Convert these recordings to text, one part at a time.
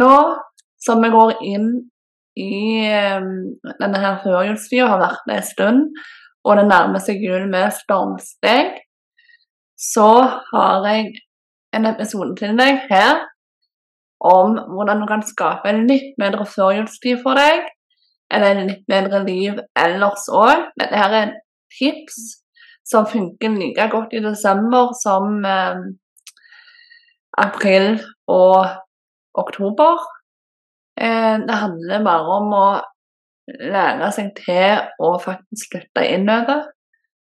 Nå som vi går inn i um, denne her førjulstida, har vært det en stund, og det nærmer seg jul med stormsteg, så har jeg en episode til deg her om hvordan du kan skape en litt bedre førjulstid for deg, eller en litt bedre liv ellers òg. Dette her er tips som funker like godt i desember som eh, april og oktober. Eh, det handler bare om å lære seg til å faktisk slutte innover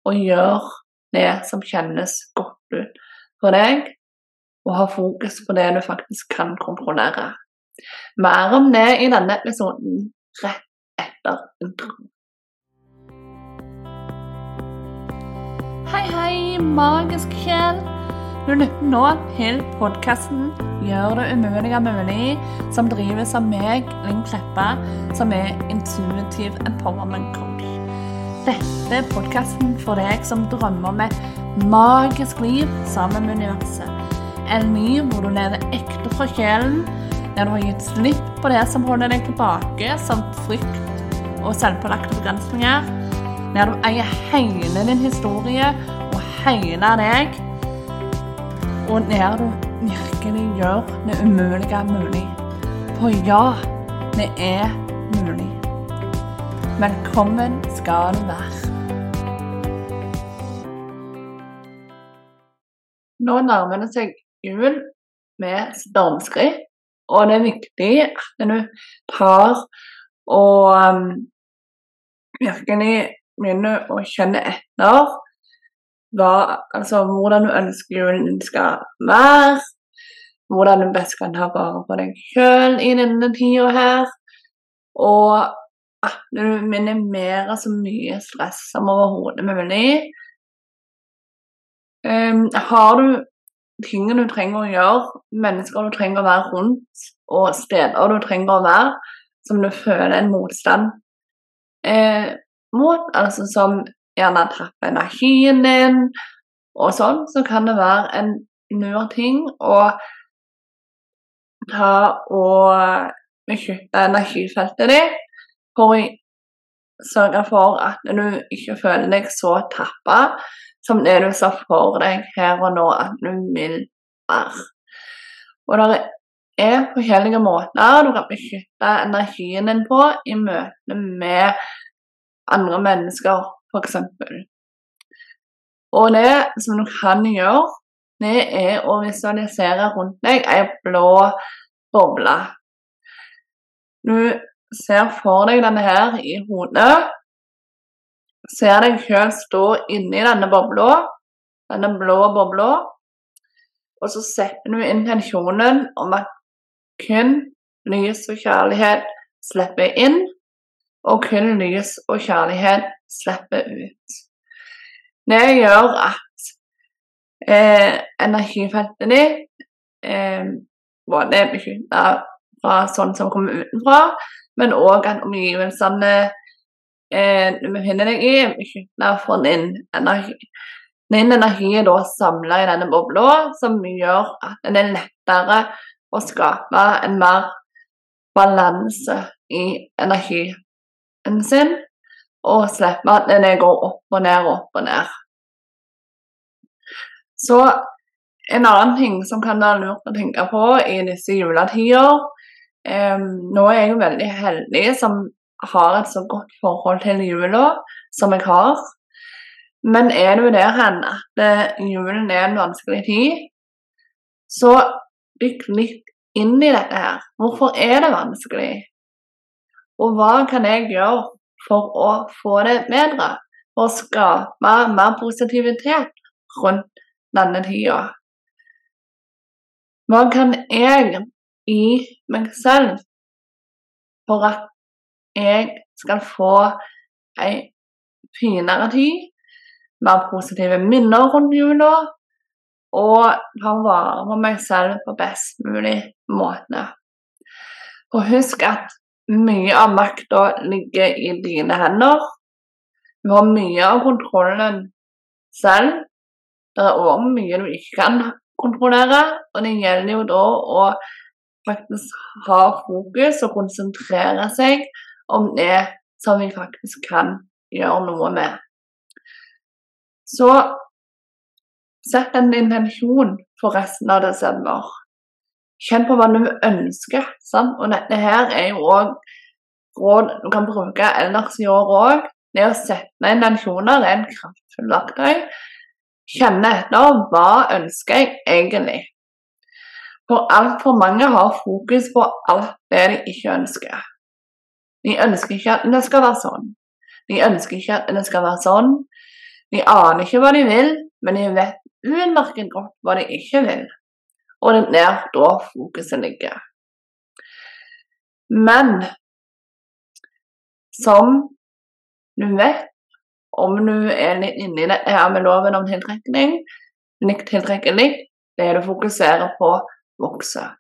og gjøre det som kjennes godt ut for deg, og ha fokus på det du faktisk kan kontrollere. Mer om det i denne episoden rett etter introen. Hei, hei, magisk sjel. Du lytter nå til podkasten 'Gjør det umulige mulig', som drives av meg, Linn Kleppa, som er intuitiv empowerment coach. Dette er podkasten for deg som drømmer om et magisk liv sammen med universet. En ny hvor du lever ekte fra sjelen, der du har gitt slipp på det som holder deg tilbake, som frykt og selvpålagte begrensninger. Der du eier hele din historie og hele deg. Og der du virkelig gjør det umulige mulig. For ja, det er mulig. Velkommen skal du være. Nå nærmer det seg jul med stormskritt, og det er viktig at du tar og um, virkelig begynner å kjenne etter hva, altså, hvordan du ønsker julen skal være. Hvordan du best kan ta vare på deg sjøl i denne tida her. Og at du minimerer så mye stress som overhodet mulig. Um, har du ting du trenger å gjøre, mennesker du trenger å være rundt, og steder du trenger å være, som du føler en motstand eh, mot, altså som gjerne tappe energien din og sånn, så kan det være en lur ting å ta og beskytte energifeltet ditt for å sørge for at du ikke føler deg så tappa som det du ser for deg her og nå at du vil være. Og det er forskjellige måter du kan beskytte energien din på i møte med andre mennesker, f.eks. Og det som du kan gjøre, det er å visualisere rundt deg ei blå boble. Du ser for deg denne her i hodet. Ser deg sjøl stå inni denne bobla, denne blå bobla. Og så setter du intensjonen om at kun lys og kjærlighet slipper inn, og kun lys og kjærlighet slipper ut. Det gjør at eh, energifeltet ditt eh, både beskytta fra sånn som kommer utenfra, men òg at omgivelsene eh, du befinner deg i, er beskytta fra din energi. Din energi er da samla i denne bobla, som gjør at det er lettere å skape en mer balanse i energien sin, og slippe at det går opp og ned og opp og ned. Så en annen ting som kan være lurt å tenke på i disse juletider um, Nå er jeg jo veldig heldig som har et så godt forhold til jula som jeg har. Men er du der hen at eh, julen er en vanskelig tid, så dykk litt inn i dette her. Hvorfor er det vanskelig? Og hva kan jeg gjøre for å få det bedre? For å skape mer positivitet rundt denne tida? Hva kan jeg i meg selv for at jeg skal få ei finere tid, mer positive minner rundt jula, og ta vare på meg selv på best mulig måte. Og husk at mye av makta ligger i dine hender. Du har mye av kontrollen selv. Det er òg mye du ikke kan kontrollere, og det gjelder jo da å faktisk ha fokus og konsentrere seg om det som vi faktisk kan gjøre noe med. Så sett en intensjon for resten av desember. Kjenn på hva du ønsker. Sant? Og dette her er jo òg råd du kan bruke ellers i år òg. Det å sette intensjoner er en kraftfull verktøy. Kjenne etter hva ønsker jeg egentlig. For altfor mange har fokus på alt det de ikke ønsker. De ønsker ikke at det skal være sånn. De ønsker ikke at det skal være sånn. De aner ikke hva de vil, men de vet utmerket godt hva de ikke vil. Og det er nær da fokuset ligger. Men som du vet, om du er litt inni det her med loven om tiltrekning, litt tiltrekkelig, det du fokuserer på, vokser.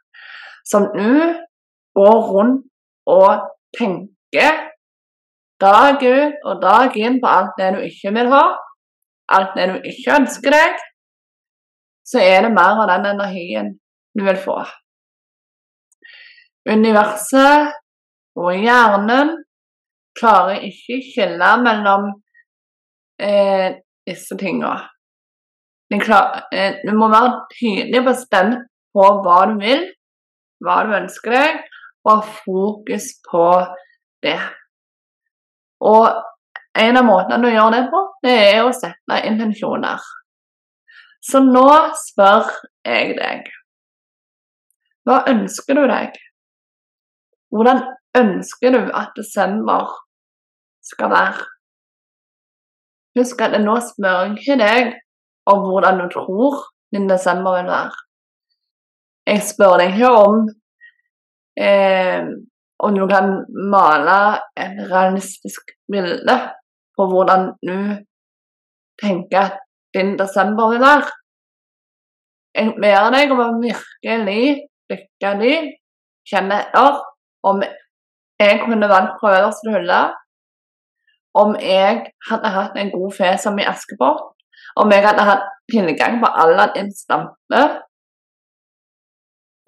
Som du går rundt og tenker dag ut og dag inn på alt det du ikke vil ha, alt det du ikke ønsker deg, så er det mer av den energien du vil få. Universet og hjernen klarer ikke skille mellom eh, disse tingene. Eh, du må være tydelig bestemt på hva du vil, hva du ønsker deg, og ha fokus på det. Og en av måtene å gjøre det på, det er å sette intensjoner. Så nå spør jeg deg Hva ønsker du deg? Hvordan ønsker du at desember skal være? Husk at jeg nå spør ikke deg om hvordan du tror din desember vil være. Jeg spør deg ikke om eh, om du kan male et realistisk bilde på hvordan du tenker at din desember vil være. Jeg ber deg om å virkelig dykke di, kjenne etter om jeg kunne valgt på øverste hylle, om jeg hadde hatt en god fe som i Askepott, om jeg hadde hatt tilgang på Aladdin stampe,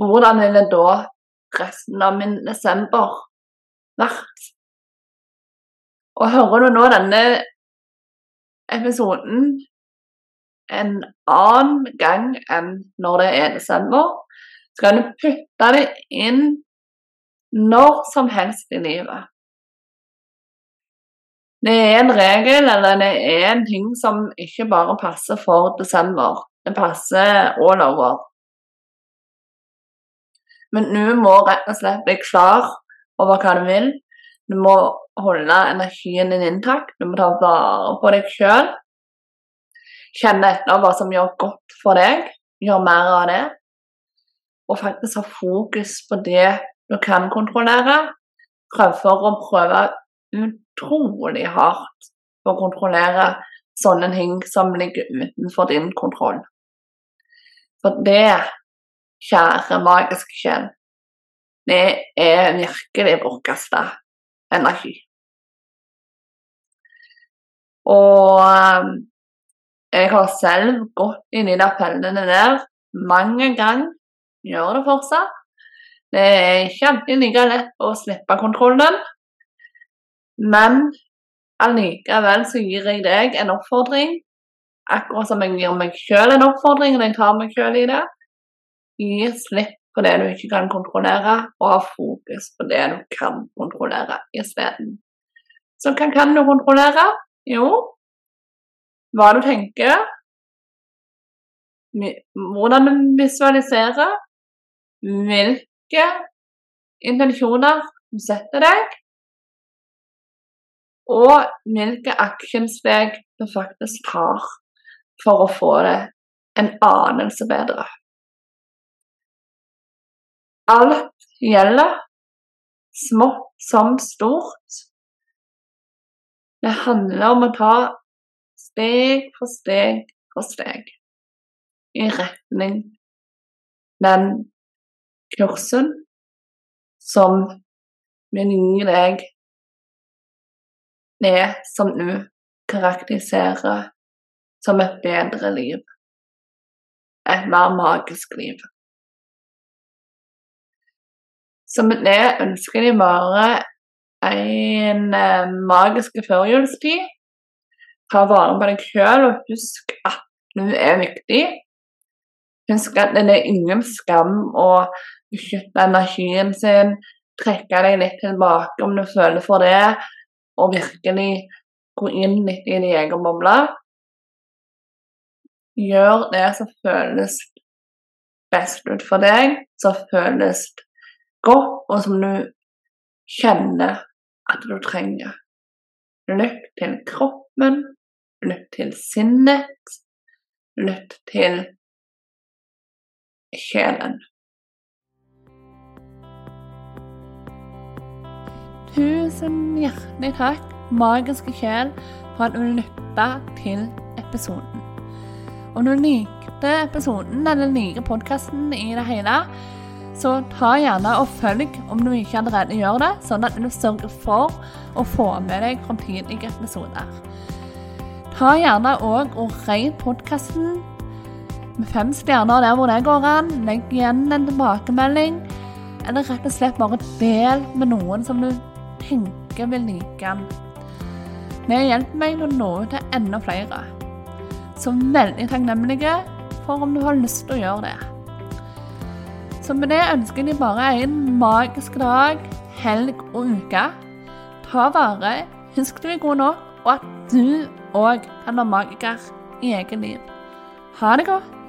hvordan ville da resten av min desember vært. Og hører du nå denne episoden en annen gang enn når det er desember, så kan du putte det inn når som helst i livet. Det er en regel, eller det er en ting som ikke bare passer for desember. Det passer all over. Men du må rett og slett bli klar over hva du vil. Du må holde energien din intakt. Du må ta vare på deg sjøl. Kjenne etter hva som gjør godt for deg. Gjør mer av det. Og faktisk ha fokus på det du kan kontrollere. Prøv for å prøve utrolig hardt å kontrollere sånne ting som ligger utenfor din kontroll. For det kjære magiske sjel, det er virkelig bortkasta energi. Og um, jeg har selv gått inn i de fellene der mange ganger. Gjør det fortsatt. Det er ikke alltid like lett å slippe kontrollen. Men allikevel så gir jeg deg en oppfordring, akkurat som jeg gir meg sjøl en oppfordring når jeg tar meg sjøl i det. Gi slipp på det du ikke kan kontrollere, og ha fokus på det du kan kontrollere isteden. Så hva kan du kontrollere? Jo, hva du tenker, hvordan du visualiserer, hvilke intensjoner du setter deg, og hvilke actionsteg du faktisk tar for å få det en anelse bedre. Alt gjelder, smått som stort. Det handler om å ta steg for steg for steg i retning den kursen som min yngre deg er, som du karakteriserer som et bedre liv. Et mer magisk liv. Som det ønsker de bare en eh, magisk førjulstid. Ta vare på deg sjøl, og husk at du er viktig. Husk at det er ingen skam å beskytte energien sin, trekke deg litt tilbake om du føler for det, og virkelig gå inn litt i din egen boble. Gjør det som føles best ut for deg, som føles godt, og som du kjenner at du trenger. Lytt til kroppen, lytt til sinnet, lytt til sjelen. Tusen hjertelig takk, magiske sjel, for at du lytta til episoden. Om du likte episoden eller liker podkasten i det hele, så ta gjerne og følg om du ikke allerede gjør det, sånn at du sørger for å få med deg framtidige episoder. Ta gjerne òg og rate podkasten med fem stjerner der hvor det går an. Legg igjen en tilbakemelding, eller rett og slett bare del med noen som du tenker vil like den. Det hjelper meg å nå ut til enda flere. Så veldig takknemlige for om du har lyst til å gjøre det. Så med det ønsker jeg bare en magisk dag, helg og uke. Ta vare, husk du er god nok, og at du òg kan være magiker i eget liv. Ha det godt.